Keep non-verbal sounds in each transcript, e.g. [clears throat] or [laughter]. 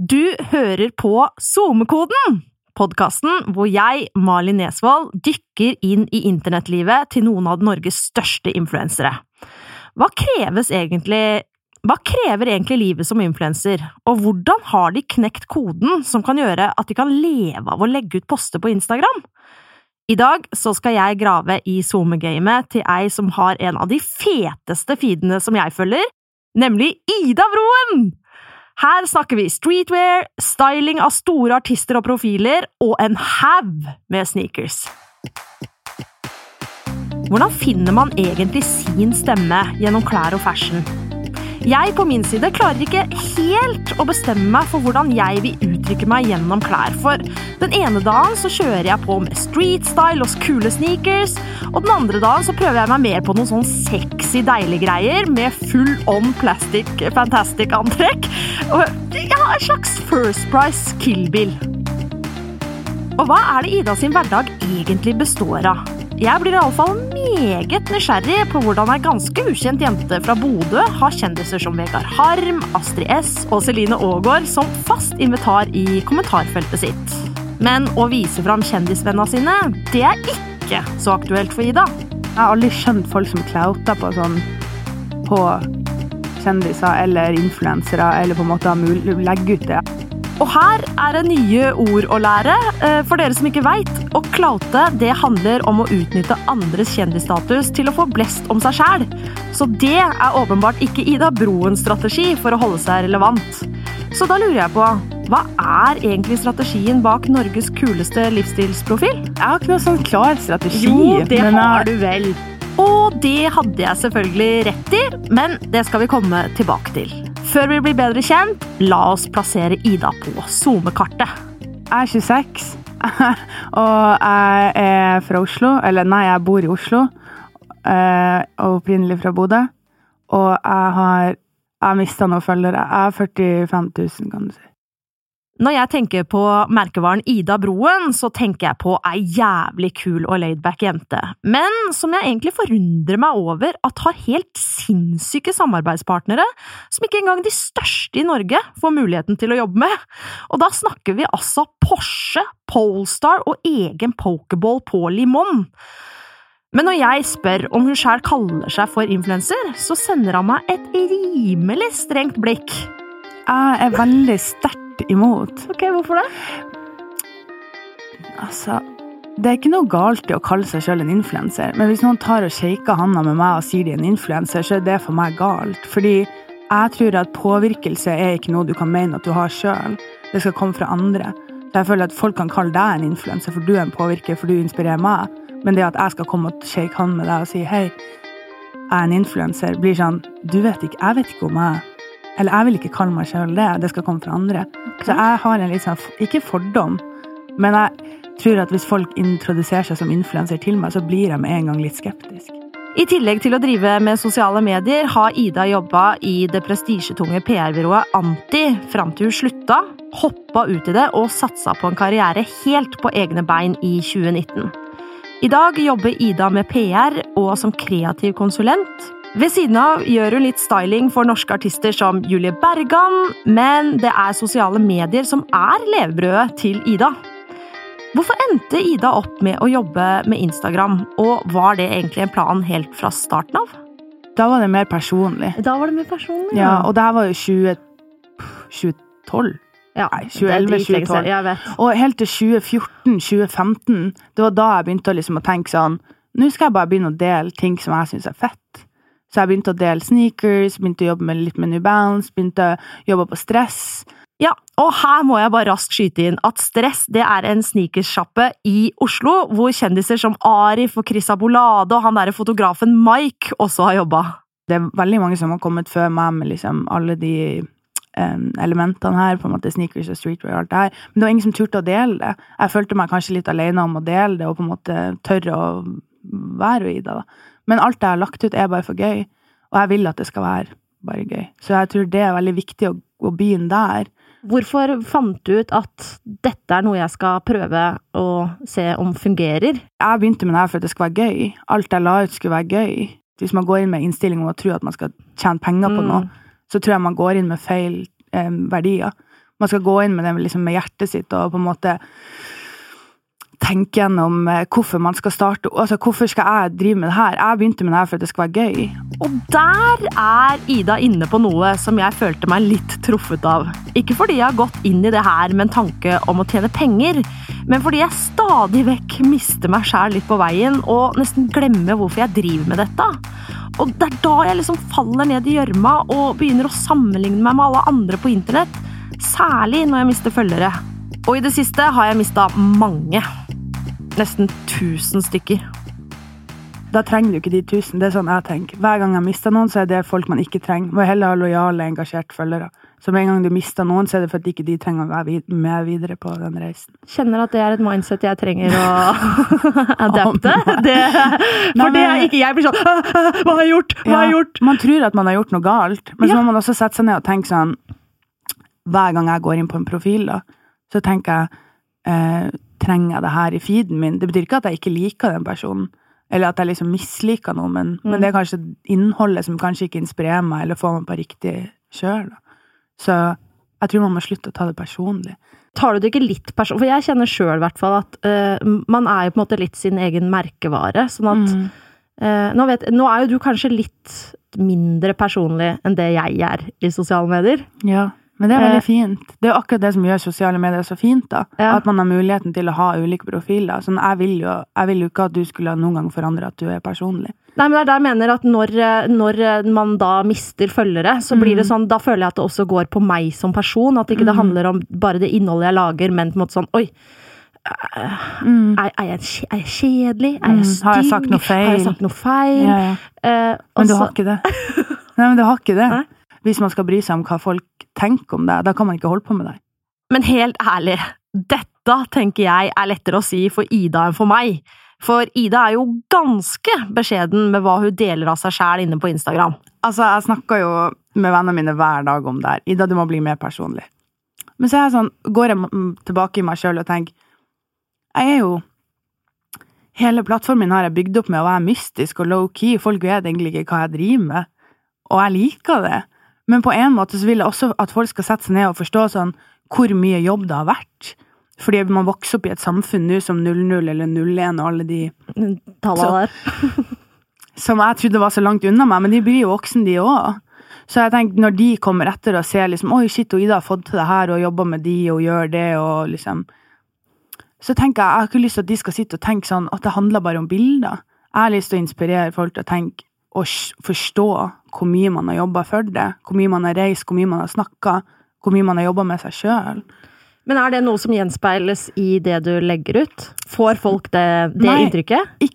Du hører på SoMe-koden! Podkasten hvor jeg, Malin Nesvold, dykker inn i internettlivet til noen av Norges største influensere. Hva egentlig Hva krever egentlig livet som influenser, og hvordan har de knekt koden som kan gjøre at de kan leve av å legge ut poster på Instagram? I dag så skal jeg grave i SoMe-gamet til ei som har en av de feteste feedene som jeg følger, nemlig Ida Broen! Her snakker vi streetwear, styling av store artister og profiler, og en haug med sneakers. Hvordan finner man egentlig sin stemme gjennom klær og fashion? Jeg på min side klarer ikke helt å bestemme meg for hvordan jeg vil uttrykke meg gjennom klær, for den ene dagen så kjører jeg på med street style og kule sneakers, og den andre dagen så prøver jeg meg mer på noen sånn sexy, deilige greier med full on plastic fantastic antrekk, og ja, en slags First Price Kill-bil. Og hva er det Ida sin hverdag egentlig består av? Jeg blir iallfall meget nysgjerrig på hvordan ei ganske ukjent jente fra Bodø har kjendiser som Vegard Harm, Astrid S og Celine Aagaard som fast invitar i kommentarfeltet sitt. Men å vise fram kjendisvennene sine, det er ikke så aktuelt for Ida. Jeg har aldri skjønt folk som klauter på sånn på kjendiser eller influensere, eller på en måte legger ut det. Og her er det nye ord å lære. Eh, for dere som ikke veit, å klaute det handler om å utnytte andres kjendisstatus til å få blest om seg sjæl. Så det er åpenbart ikke Ida Broens strategi for å holde seg relevant. Så da lurer jeg på, hva er egentlig strategien bak Norges kuleste livsstilsprofil? Jeg har ikke noe sånn klar strategi. Jo, det har du vel. Og det hadde jeg selvfølgelig rett i, men det skal vi komme tilbake til. Før vi blir bedre kjent, la oss plassere Ida på SoMe-kartet. Jeg er 26, [laughs] og jeg er fra Oslo. Eller nei, jeg bor i Oslo. Eh, og opprinnelig fra Bodø. Og jeg har, jeg mista noen følgere. Jeg er 45 000, kan du si. Når jeg tenker på merkevaren Ida Broen, så tenker jeg på ei jævlig kul og laidback jente, men som jeg egentlig forundrer meg over at har helt sinnssyke samarbeidspartnere, som ikke engang de største i Norge får muligheten til å jobbe med. Og da snakker vi altså Porsche, Polestar og egen pokerball på Limon. Men når jeg spør om hun sjæl kaller seg for influenser, så sender han meg et rimelig strengt blikk. Jeg er veldig sterkt imot. Ok, Hvorfor det? Altså det er ikke noe galt i å kalle seg sjøl en influenser, men hvis noen tar og shaker handa med meg og sier de er en influenser, så er det for meg galt. Fordi jeg tror at påvirkelse er ikke noe du kan mene at du har sjøl. Det skal komme fra andre. Så jeg føler at folk kan kalle deg en influenser, for du er en påvirker, for du inspirerer meg. Men det at jeg skal komme og shake hand med deg og si hei, jeg er en influenser, blir sånn Du vet ikke, jeg vet ikke om jeg eller jeg vil ikke kalle meg sjøl det, det skal komme fra andre. Så jeg har en litt sånn, ikke fordom, men jeg tror at hvis folk introduserer seg som influenser til meg, så blir jeg med en gang litt skeptisk. I tillegg til å drive med sosiale medier har Ida jobba i det prestisjetunge PR-byrået Anti fram til hun slutta, hoppa ut i det og satsa på en karriere helt på egne bein i 2019. I dag jobber Ida med PR og som kreativ konsulent, ved siden av gjør hun litt styling for norske artister som Julie Bergan, men det er sosiale medier som er levebrødet til Ida. Hvorfor endte Ida opp med å jobbe med Instagram, og var det egentlig en plan helt fra starten av? Da var det mer personlig. Da var det mer personlig, ja. ja og det her var jo 20, 2012. Ja, Nei, 2011-2012. Og helt til 2014-2015, det var da jeg begynte liksom å tenke sånn Nå skal jeg bare begynne å dele ting som jeg syns er fett. Så jeg begynte å dele sneakers, begynte å jobbe med litt med New Balance, begynte å jobbe på Stress. Ja, og her må jeg bare raskt skyte inn at Stress det er en sneakersjappe i Oslo, hvor kjendiser som Arif og Chris Abolade og han derre fotografen Mike også har jobba. Det er veldig mange som har kommet før meg med liksom alle de um, elementene her, på en måte sneakers og streetwear og alt det her, men det var ingen som turte å dele det. Jeg følte meg kanskje litt alene om å dele det, og på en måte tørre å være i det. da. Men alt jeg har lagt ut, er bare for gøy. Og jeg vil at det skal være bare gøy. Så jeg tror det er veldig viktig å, å begynne der. Hvorfor fant du ut at dette er noe jeg skal prøve å se om fungerer? Jeg begynte med det her for at det skal være gøy. Alt jeg la ut, skulle være gøy. Hvis man går inn med innstilling om å tro at man skal tjene penger på mm. noe, så tror jeg man går inn med feil eh, verdier. Man skal gå inn med det liksom med hjertet sitt og på en måte tenke gjennom eh, hvorfor man skal starte. Altså, hvorfor skal jeg drive med det her? Jeg begynte med det her for at det skal være gøy. Og der er Ida inne på noe som jeg følte meg litt truffet av. Ikke fordi jeg har gått inn i det her med en tanke om å tjene penger, men fordi jeg stadig vekk mister meg sjæl litt på veien og nesten glemmer hvorfor jeg driver med dette. Og det er da jeg liksom faller ned i gjørma og begynner å sammenligne meg med alle andre på internett. Særlig når jeg mister følgere. Og i det siste har jeg mista mange. Nesten 1000 stykker. Da trenger du ikke de tusen. Det er sånn jeg tenker. Hver gang jeg mister noen, så er det folk man ikke trenger. Må heller ha lojale, engasjerte følgere. Så med en gang du mister noen, så er det for at ikke de trenger å være med videre på den reisen. Kjenner at det er et mindset jeg trenger å [laughs] adapte. Det, for det er ikke jeg blir sånn Hva har jeg gjort? Hva har jeg gjort? Man tror at man har gjort noe galt, men så må man også sette seg ned og tenke sånn Hver gang jeg går inn på en profil, da, så tenker jeg eh, Trenger jeg det her i feeden min? Det betyr ikke at jeg ikke liker den personen, eller at jeg liksom misliker noe, men, Mm. men det er kanskje innholdet som kanskje ikke inspirerer meg, eller får meg på riktig kjør. Da. Så jeg tror man må slutte å ta det personlig. Tar du det ikke litt personlig? For jeg kjenner sjøl i hvert fall at uh, man er jo på en måte litt sin egen merkevare. Sånn at Mm. Uh, nå, vet, nå er jo du kanskje litt mindre personlig enn det jeg er i sosiale medier. Ja, men det er Eh. veldig fint. Det er jo akkurat det som gjør sosiale medier så fint, da. Ja. At man har muligheten til å ha ulike profiler. Sånn, jeg vil jo, jeg vil jo ikke at du skulle noen gang forandre at du er personlig. Nei, men det er der jeg mener at når, eh, når eh, man da mister følgere, så blir det sånn, da føler jeg at det også går på meg som person. At ikke det handler om bare det innholdet jeg lager, men på en måte sånn oi. Mm. Er, er, jeg, er jeg kjedelig? Er jeg Mm. stygg? Har jeg sagt noe feil? Har jeg sagt noe feil? Ja, ja. Eh, Men du har ikke det. Nei, men du har ikke det. [laughs] Nei. Hvis man skal bry seg om hva folk tenker om deg, da kan man ikke holde på med deg. Men helt ærlig, dette tenker jeg er lettere å si for Ida enn for meg. For Ida er jo ganske beskjeden med hva hun deler av seg sjæl inne på Instagram. Altså, jeg snakker jo med vennene mine hver dag om det her. Ida, du må bli mer personlig. Men så er jeg sånn, går jeg tilbake i meg sjøl og tenker Jeg er jo Hele plattformen har jeg bygd opp med å være mystisk og low-key. Folk vet egentlig ikke hva jeg driver med. Og jeg liker det. Men på en måte så vil jeg også at folk skal sette seg ned og forstå sånn hvor mye jobb det har vært. Fordi man vokser opp i et samfunn nå som 00 eller 01 og alle de Tallene der. [laughs] som jeg trodde var så langt unna meg, men de blir jo voksne, de òg. Så jeg tenkte, når de kommer etter og ser liksom, oi, shit, og Ida har fått til det her, og jobba med de, og gjør det, og liksom Så tenker jeg, jeg har ikke lyst til at de skal sitte og tenke sånn at det handler bare om bilder. Jeg har lyst til å inspirere folk til å tenke og s- forstå hvor mye man har jobba for det, hvor mye man har reist, hvor mye man har snakka, hvor mye man har jobba med seg sjøl. Men er det noe som gjenspeiles i det du legger ut? Får folk det, det Nei. inntrykket?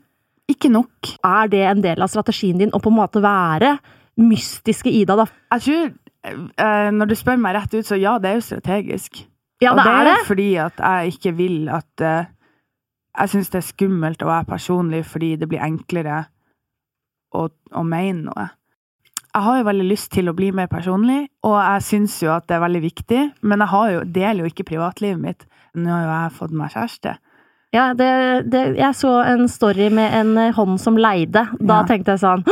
Ikke nok. Er det en del av strategien din å på en måte være mystiske Ida, da? Jeg tror, eh, når du spør meg rett ut, så ja, det er jo strategisk. Ja, det og det er det. fordi at jeg ikke vil at eh, Jeg syns det er skummelt å være personlig fordi det blir enklere å, å mene noe. Jeg har jo veldig lyst til å bli mer personlig, og jeg syns jo at det er veldig viktig, men jeg har jo, deler jo ikke privatlivet mitt. Nå har jo jeg fått meg kjæreste. Ja, det, det, jeg så en story med en hånd som leide. Da Ja. tenkte jeg sånn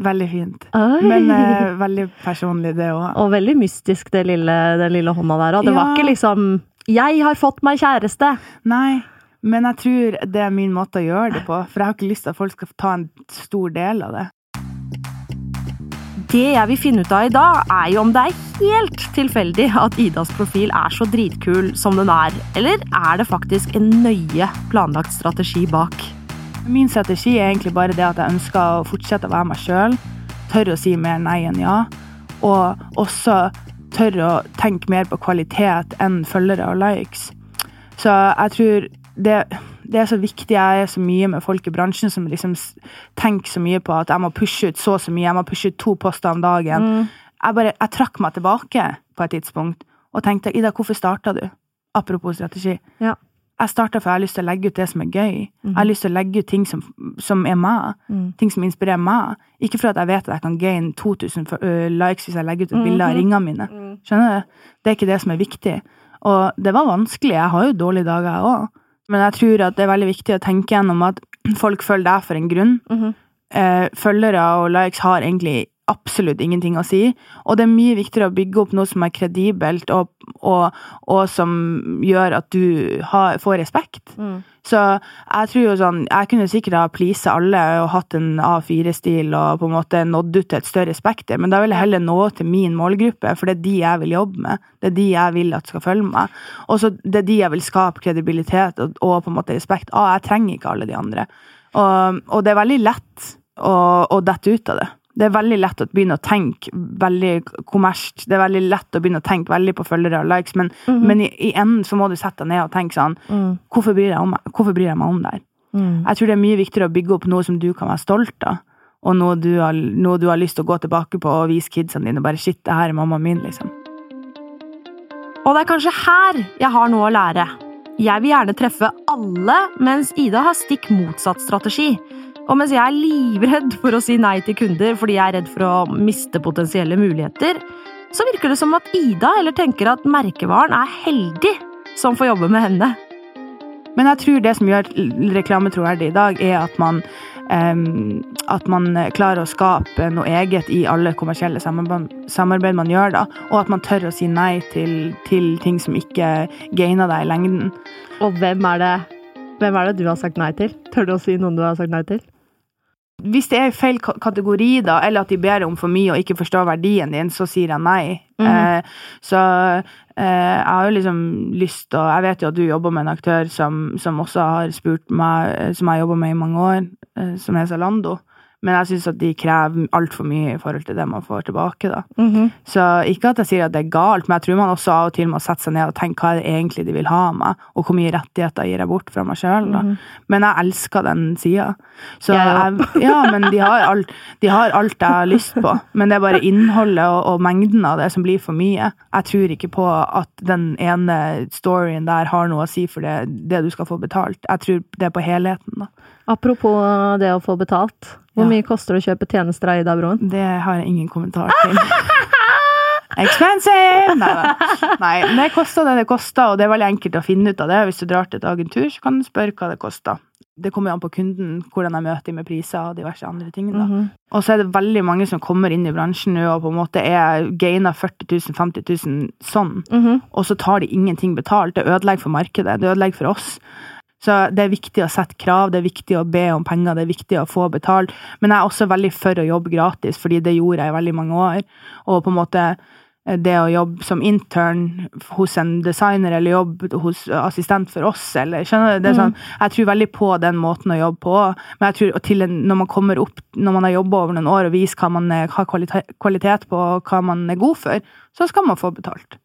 Veldig fint. Oi. Men eh, veldig personlig, det òg. Og veldig mystisk, det lille, den lille hånda der. òg. det var ikke liksom 'Jeg har fått meg kjæreste'. Nei, men jeg tror det er min måte å gjøre det på, for jeg har ikke lyst til at folk skal ta en stor del av det. Det jeg vil finne ut av i dag, er jo om det er helt tilfeldig at Idas profil er så dritkul som den er, eller er det faktisk en nøye planlagt strategi bak? Min strategi er egentlig bare det at jeg ønsker å fortsette å være meg sjøl, tørre å si mer nei enn ja, og også tørre å tenke mer på kvalitet enn følgere og likes. Så jeg tror det, det er så viktig. Jeg er så mye med folk i bransjen som liksom tenker så mye på at jeg må pushe ut så og så mye, jeg må pushe ut to poster om dagen. Jeg bare, jeg trakk meg tilbake på et tidspunkt og tenkte Ida, hvorfor starta du? Apropos strategi. Ja. Jeg starta for jeg har lyst til å legge ut det som er gøy. Jeg har lyst til å legge ut ting som, som er meg. Mm. Ting som inspirerer meg. Ikke for at jeg vet at jeg kan gain 2000 for, uh, likes hvis jeg legger ut et bilde av ringene mine. Skjønner du? Det er ikke det som er viktig. Og det var vanskelig. Jeg har jo dårlige dager, jeg òg. Men jeg tror at det er veldig viktig å tenke gjennom at folk følger deg for en grunn. Mm -hmm. følgere og likes har egentlig absolutt ingenting å si. Og det er mye viktigere å bygge opp noe som er kredibelt, og, og, og som gjør at du har, får respekt. Mm. Så jeg tror jo sånn Jeg kunne sikkert ha pleasa alle og hatt en A4-stil og på en måte nådd ut til et større spekter, men da vil jeg heller nå til min målgruppe, for det er de jeg vil jobbe med. Det er de jeg vil at skal følge meg. Og så det er de jeg vil skape kredibilitet og, og på en måte respekt av. Jeg trenger ikke alle de andre. Og, og det er veldig lett å, å dette ut av det. Det er veldig lett å begynne å tenke veldig kommersielt. Det er veldig lett å begynne å tenke veldig på følgere og likes, men, Mhm. men i, i enden så må du sette deg ned og tenke sånn Mm. Hvorfor bryr om, hvorfor bryr jeg meg om det her? Mm. Jeg tror det er mye viktigere å bygge opp noe som du kan være stolt av, og noe du har, noe du har lyst til å gå tilbake på og vise kidsene dine. Bare shit, det her er mammaen min, liksom. Og det er kanskje her jeg har noe å lære. Jeg vil gjerne treffe alle, mens Ida har stikk motsatt strategi. Og mens jeg er livredd for å si nei til kunder fordi jeg er redd for å miste potensielle muligheter, så virker det som at Ida heller tenker at merkevaren er heldig som får jobbe med henne. Men jeg tror det som gjør reklame troverdig i dag, er at man, um, at man klarer å skape noe eget i alle kommersielle samarbeid, samarbeid man gjør, da. Og at man tør å si nei til, til ting som ikke gainer deg i lengden. Og hvem er det hvem er det du har sagt nei til? Tør du å si noen du har sagt nei til? Hvis det er feil kategori, da, eller at de ber om for mye og ikke forstår verdien din, så sier jeg nei. Mhm. eh, så eh, jeg har jo liksom lyst til Jeg vet jo at du jobber med en aktør som, som også har spurt meg, som jeg har jobba med i mange år, eh, som er Zalando. Men jeg syns at de krever altfor mye i forhold til det man får tilbake, da. Mhm. Så ikke at jeg sier at det er galt, men jeg tror man også av og til må sette seg ned og tenke hva er det egentlig de vil ha av meg, og hvor mye rettigheter gir jeg bort fra meg sjøl. Mhm. Men jeg elsker den sida. Jeg, ja, men de har, alt, de har alt jeg har lyst på. Men det er bare innholdet og, og mengden av det som blir for mye. Jeg tror ikke på at den ene storyen der har noe å si for det, det du skal få betalt. Jeg tror det er på helheten, da. Apropos det å få betalt. Hvor mye koster det å kjøpe tjenester av Ida Broen? Det har jeg ingen kommentar til. [laughs] Expensive! Nei, nei. Nei, men det koster det det koster, og det er veldig enkelt å finne ut av det. Hvis du drar til et agentur, så kan du spørre hva det koster. Det kommer jo an på kunden, hvordan jeg møter med priser og diverse andre ting. Mm -hmm. Og så er det veldig mange som kommer inn i bransjen nå og på en måte er gaina 40 000, 50 000 sånn, Mhm. og så tar de ingenting betalt. Det ødelegger for markedet, det ødelegger for oss. Så det er viktig å sette krav, det er viktig å be om penger, det er viktig å få betalt. Men jeg er også veldig for å jobbe gratis, fordi det gjorde jeg i veldig mange år. Og på en måte eh, det å jobbe som intern hos en designer, eller jobbe hos assistent for oss, eller skjønner du? Det er sånn, jeg tror veldig på den måten å jobbe på, men jeg tror til når man kommer opp, når man har jobba over noen år og viser hva man har kvalitet, kvalitet på, og hva man er god for, så skal man få betalt.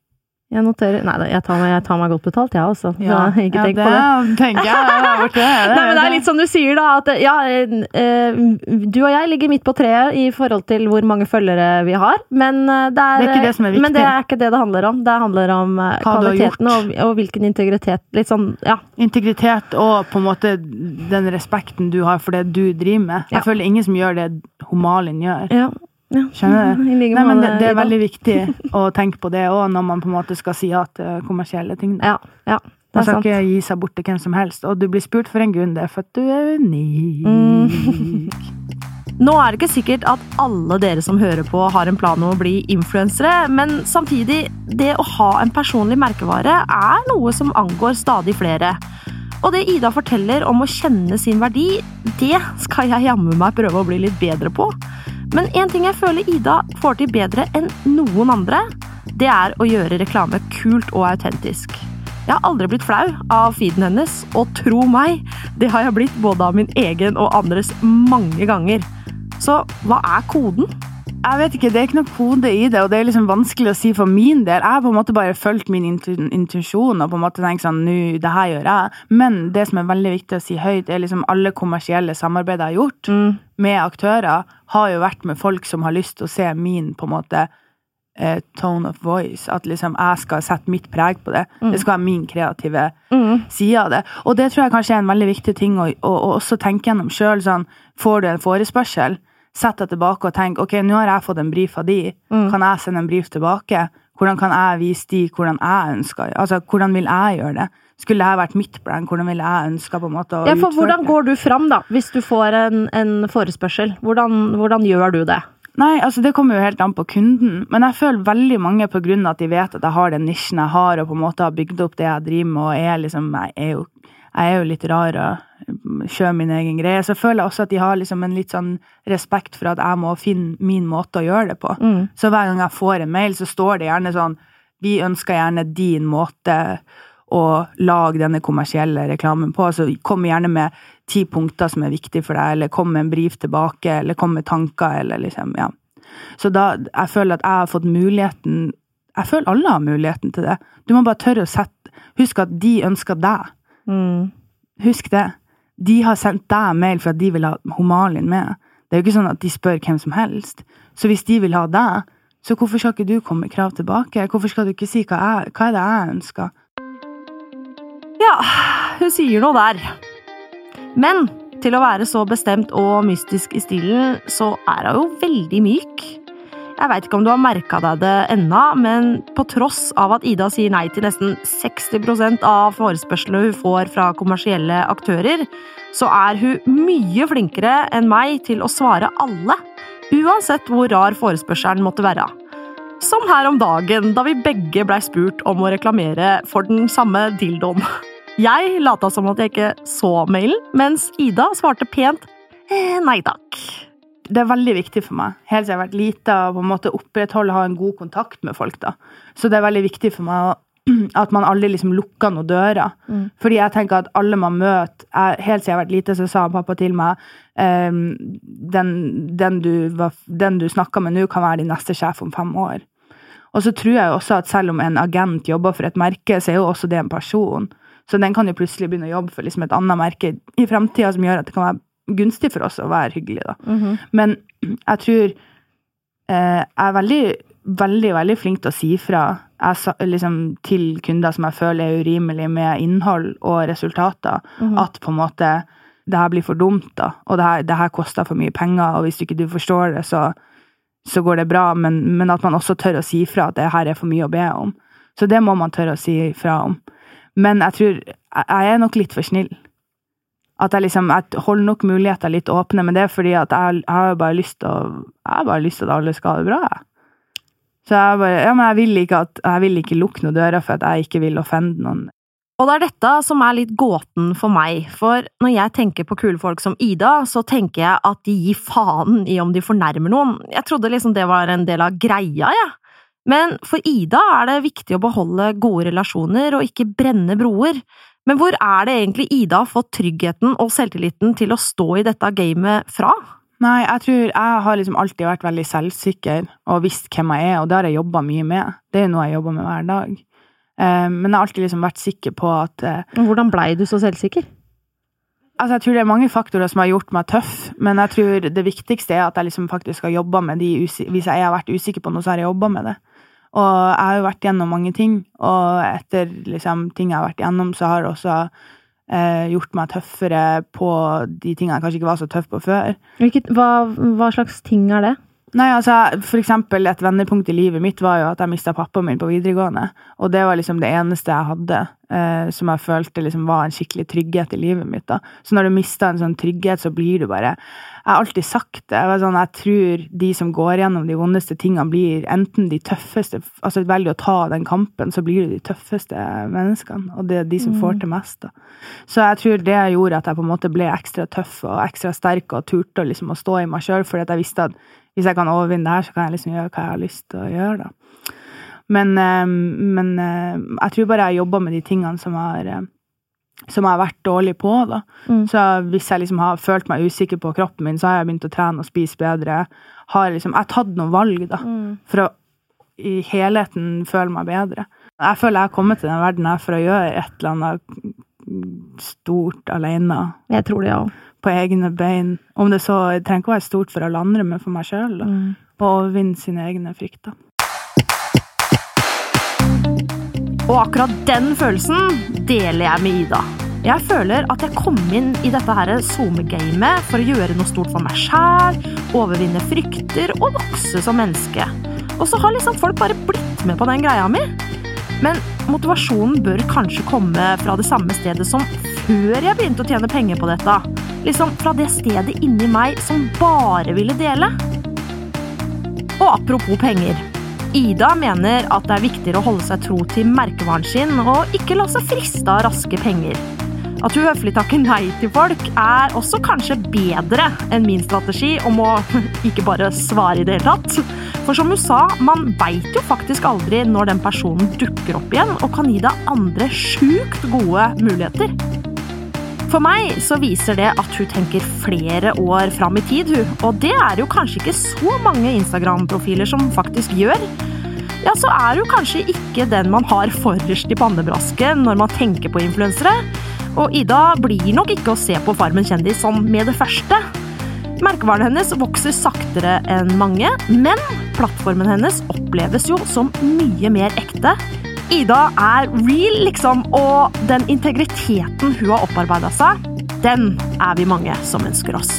Jeg noterer Nei da, jeg jeg tar meg godt betalt, jeg også. Ja, [laughs] ikke tenk det på det. tenker jeg. Det [laughs] har vært det. Nei, men det er litt som du sier, da. At ja, eh, du og jeg ligger midt på treet i forhold til hvor mange følgere vi har. Men eh, det er, Det er ikke det som er viktig. Men det er ikke det det handler om. Det handler om eh, Hva kvaliteten og, og hvilken integritet Litt sånn, ja. Integritet og på en måte den respekten du har for det du driver med. Ja. Jeg føler ingen som gjør det Homalin gjør. ja. Ja. Skjønner du? [laughs] Like Nei, men det, det er veldig viktig å tenke på det òg, når man på en måte skal si ja til kommersielle ting. da. Ja, ja. Man skal sant. ikke gi seg bort til hvem som helst. Og du blir spurt for en grunn, det er for at du er unik. Mm. Nå er det ikke sikkert at alle dere som hører på, har en plan om å bli influensere, men samtidig, det å ha en personlig merkevare er noe som angår stadig flere. Og det Ida forteller om å kjenne sin verdi, det skal jeg jammen meg prøve å bli litt bedre på. Men en ting jeg føler Ida får til bedre enn noen andre, det er å gjøre reklame kult og autentisk. Jeg har aldri blitt flau av feeden hennes, og tro meg, det har jeg blitt både av min egen og andres mange ganger. Så hva er koden? Jeg vet ikke, Det er ikke noe kode i det, og det er liksom vanskelig å si for min del. Jeg har på en måte bare fulgt min intu- intuisjon og på en måte tenkt sånn, nå, det her gjør jeg. Men det som er veldig viktig å si høyt, er liksom alle kommersielle samarbeid jeg har gjort med aktører, har jo vært med folk som har lyst til å se min på en måte eh, tone of voice. At liksom jeg skal sette mitt preg på det. Det skal være min kreative side av det. Og det tror jeg kanskje er en veldig viktig ting å, å, å også tenke gjennom sjøl. Sånn, får du en forespørsel, sett deg tilbake og tenk ok, nå har jeg fått en brief av de. Kan jeg sende en brief tilbake? Hvordan kan jeg vise de hvordan jeg ønsker? Altså, hvordan vil jeg gjøre det? Skulle jeg vært mitt brand, hvordan ville jeg ønska å utføre hvordan går du fram, da, hvis du får en, en forespørsel? Hvordan, hvordan gjør du det? Nei, altså det kommer jo helt an på kunden, men jeg føler veldig mange på grunn av at de vet at jeg har den nisjen jeg har, og på en måte har bygd opp det jeg driver med, og er liksom, jeg er jo, jeg er jo litt rar og kjører min egen greie, så føler jeg også at de har liksom en litt sånn respekt for at jeg må finne min måte å gjøre det på. Mm. Så hver gang jeg får en mail, så står det gjerne sånn Vi ønsker gjerne din måte å lage denne kommersielle reklamen på. Så kom gjerne med ti punkter som er viktige for deg, eller kom med en brief tilbake, eller kom med tanker, eller liksom, ja. Så da, jeg føler at jeg har fått muligheten Jeg føler alle har muligheten til det. Du må bare tørre å sette Husk at de ønsker deg. Mm. Husk det. De har sendt deg mail for at de vil ha Homalin med. Det er jo ikke sånn at de spør hvem som helst. Så hvis de vil ha deg, så hvorfor skal ikke du komme med krav tilbake? Hvorfor skal du ikke si hva, jeg, hva er det jeg ønsker? Ja, hun sier noe der. Men til å være så bestemt og mystisk i stilen, så er hun jo veldig myk. Jeg veit ikke om du har merka deg det ennå, men på tross av at Ida sier nei til nesten 60% av forespørslene hun får fra kommersielle aktører, så er hun mye flinkere enn meg til å svare alle, uansett hvor rar forespørselen måtte være. Som her om dagen, da vi begge blei spurt om å reklamere for den samme dildoen. Jeg lata som at jeg ikke så mailen, mens Ida svarte pent eh, nei takk. Det er veldig viktig for meg, helt siden jeg har vært lita, å på en måte opprettholde ha en god kontakt med folk. da. Så det er veldig viktig for meg [clears throat] at man aldri liksom lukker noen dører. Mm. Fordi jeg tenker at alle man møter jeg, Helt siden jeg har vært lite, så sa pappa til meg ehm, den, den du, var- den du snakker med nå, kan være din neste sjef om fem år. Og så tror jeg også at selv om en agent jobber for et merke, så er jo også det en person. Så den kan jo plutselig begynne å jobbe for liksom et annet merke i framtida som gjør at det kan være gunstig for oss å være hyggelig. da. Mhm. Men jeg tror eh, jeg er veldig, veldig, veldig flink til å si fra jeg, liksom, til kunder som jeg føler er urimelig med innhold og resultater, Mhm. at på en måte det her blir for dumt, da. Og det her, det her koster for mye penger, og hvis ikke du forstår det, så, så går det bra. Men, men at man også tør å si fra at det her er for mye å be om. Så det må man tørre å si fra om. Men jeg tror jeg er nok litt for snill. At jeg liksom, jeg holder nok muligheter litt åpne, men det er fordi at jeg, jeg har bare lyst til å Jeg har bare lyst til at alle skal ha det bra. Så jeg bare Ja, men jeg vil ikke at Jeg vil ikke lukke noen dører for at jeg ikke vil offende noen. Og det er dette som er litt gåten for meg, for når jeg tenker på kule folk som Ida, så tenker jeg at de gir faen i om de fornærmer noen. Jeg trodde liksom det var en del av greia, jeg. Men for Ida er det viktig å beholde gode relasjoner og ikke brenne broer. Men hvor er det egentlig Ida har fått tryggheten og selvtilliten til å stå i dette gamet fra? Nei, jeg tror jeg har liksom alltid vært veldig selvsikker og visst hvem jeg er, og det har jeg jobba mye med. Det er jo noe jeg jobber med hver dag. Eh, Men jeg har alltid liksom vært sikker på at eh, Hvordan blei du så selvsikker? Altså, jeg tror det er mange faktorer som har gjort meg tøff, men jeg tror det viktigste er at jeg liksom faktisk har jobba med de Hvis jeg har vært usikker på noe, så har jeg jobba med det. Og jeg har jo vært gjennom mange ting, og etter liksom, ting jeg har vært gjennom, så har det også eh, gjort meg tøffere på de tingene jeg kanskje ikke var så tøff på før. hva, hva slags ting er det? Nei, altså, for eksempel et vendepunkt i livet mitt var jo at jeg mista pappaen min på videregående. Og det var liksom det eneste jeg hadde eh, som jeg følte liksom var en skikkelig trygghet i livet mitt. da. Så når du mister en sånn trygghet, så blir du bare Jeg har alltid sagt det. Jeg, var sånn, jeg tror de som går gjennom de vondeste tingene, blir enten de tøffeste Altså velger å ta den kampen, så blir du de tøffeste menneskene. Og det er de som får til mest. da. Så jeg tror det gjorde at jeg på en måte ble ekstra tøff og ekstra sterk og turte liksom å stå i meg sjøl, fordi at jeg visste at hvis jeg kan overvinne det her, så kan jeg liksom gjøre hva jeg har lyst til å gjøre, da. Men, eh, men eh, jeg tror bare jeg jobber med de tingene som har eh, som jeg har vært dårlig på. da. Mm. Så hvis jeg liksom har følt meg usikker på kroppen min, så har jeg begynt å trene og spise bedre. Har liksom, jeg har tatt noen valg da, for å i helheten føle meg bedre. Jeg føler jeg har kommet til den verden her for å gjøre et eller annet stort alene Jeg tror det, ja. På egne bein. Om det så det trenger ikke å være stort for alle andre, men for meg sjøl. Mm. Og overvinne sine egne frykter. Og akkurat den følelsen deler jeg med Ida. Jeg føler at jeg kom inn i dette her SoMe-gamet for å gjøre noe stort for meg sjæl, overvinne frykter og vokse som menneske. Og så har liksom folk bare blitt med på den greia mi. Men motivasjonen bør kanskje komme fra det samme stedet som før jeg begynte å tjene penger på dette. Liksom fra det stedet inni meg som bare ville dele. Og apropos penger. Ida mener at det er viktigere å holde seg tro til merkevaren sin og ikke la seg friste av raske penger. At hun høflig takker nei til folk, er også kanskje bedre enn min strategi om å [laughs] ikke bare svare i det hele tatt. For som hun sa, man veit jo faktisk aldri når den personen dukker opp igjen og kan gi deg andre sjukt gode muligheter. For meg så viser det at hun tenker flere år fram i tid, hun. Og det er jo kanskje ikke så mange Instagram-profiler som faktisk gjør. Ja, så er hun kanskje ikke den man har forrest i pannebrasken når man tenker på influensere. Og Ida blir nok ikke å se på Farmen kjendis som med det første. Merkevaren hennes vokser saktere enn mange, men plattformen hennes oppleves jo som mye mer ekte. Ida er real, liksom, og den integriteten hun har opparbeida seg, den er vi mange som ønsker oss.